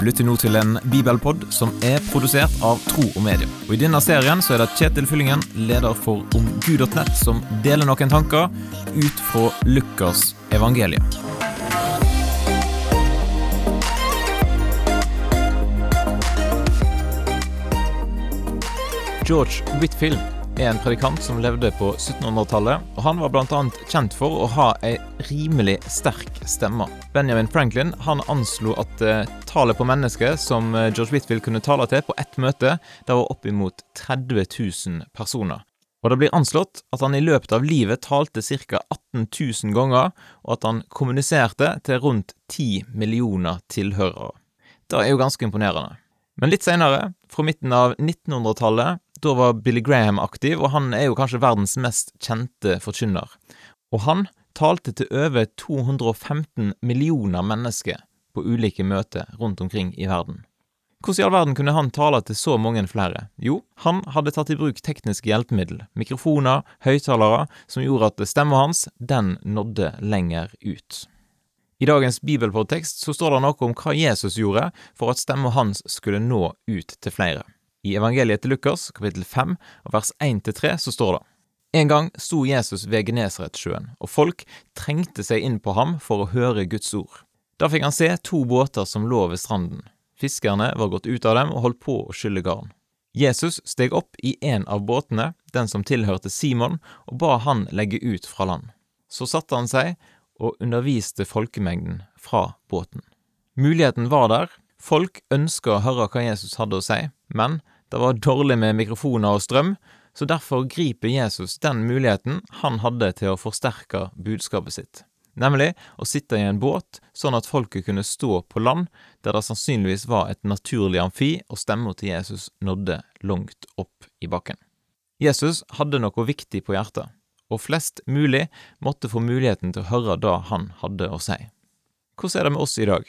Du lytter nå til en bibelpod som er produsert av Tro og Medie. Og I denne serien så er det Kjetil Fyllingen, leder for omgud.nett, som deler noen tanker ut fra Lukas evangelium. George Whitfield er en predikant som levde på 1700-tallet, og han var bl.a. kjent for å ha ei rimelig sterk stemme. Benjamin Franklin han anslo at eh, tallet på mennesker som eh, George Whitfield kunne tale til på ett møte, det var oppimot 30 000 personer. Og det blir anslått at han i løpet av livet talte ca. 18 000 ganger, og at han kommuniserte til rundt 10 millioner tilhørere. Det er jo ganske imponerende. Men litt seinere, fra midten av 1900-tallet, da var Billy Graham aktiv, og han er jo kanskje verdens mest kjente forkynner. Og han talte til over 215 millioner mennesker på ulike møter rundt omkring i verden. Hvordan i all verden kunne han tale til så mange flere? Jo, han hadde tatt i bruk tekniske hjelpemiddel, mikrofoner, høyttalere, som gjorde at stemmen hans, den nådde lenger ut. I dagens bibelpodtekst så står det noe om hva Jesus gjorde for at stemmen hans skulle nå ut til flere. I evangeliet til Lukas, kapittel 5, vers 1-3, så står det En gang sto Jesus ved Genesaretsjøen, og folk trengte seg inn på ham for å høre Guds ord. Da fikk han se to båter som lå ved stranden. Fiskerne var gått ut av dem og holdt på å skylle garn. Jesus steg opp i en av båtene, den som tilhørte Simon, og ba han legge ut fra land. Så satte han seg og underviste folkemengden fra båten. Muligheten var der, folk ønsker å høre hva Jesus hadde å si, men det var dårlig med mikrofoner og strøm, så derfor griper Jesus den muligheten han hadde til å forsterke budskapet sitt, nemlig å sitte i en båt sånn at folket kunne stå på land, der det sannsynligvis var et naturlig amfi, og stemma til Jesus nådde langt opp i bakken. Jesus hadde noe viktig på hjertet, og flest mulig måtte få muligheten til å høre det han hadde å si. Hvordan er det med oss i dag?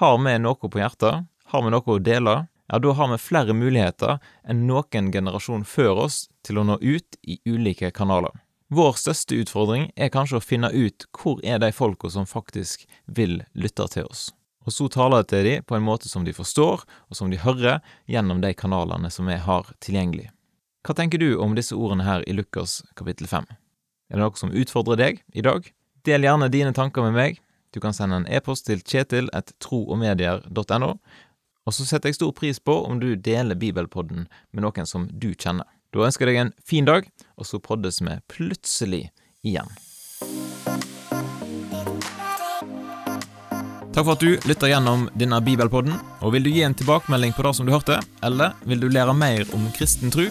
Har vi noe på hjertet? Har vi noe å dele? ja, da har vi flere muligheter enn noen generasjon før oss til å nå ut i ulike kanaler. Vår største utfordring er kanskje å finne ut hvor er de folka som faktisk vil lytte til oss, og så taler jeg til dem på en måte som de forstår, og som de hører, gjennom de kanalene som vi har tilgjengelig. Hva tenker du om disse ordene her i Lukas kapittel 5? Er det noe som utfordrer deg i dag? Del gjerne dine tanker med meg. Du kan sende en e-post til kjetil kjetil.troogmedier.no, og så setter jeg stor pris på om du deler Bibelpodden med noen som du kjenner. Da ønsker jeg deg en fin dag, og så poddes vi plutselig igjen. Takk for at du lytter gjennom denne bibelpodden. og Vil du gi en tilbakemelding på det som du hørte, eller vil du lære mer om kristen tro,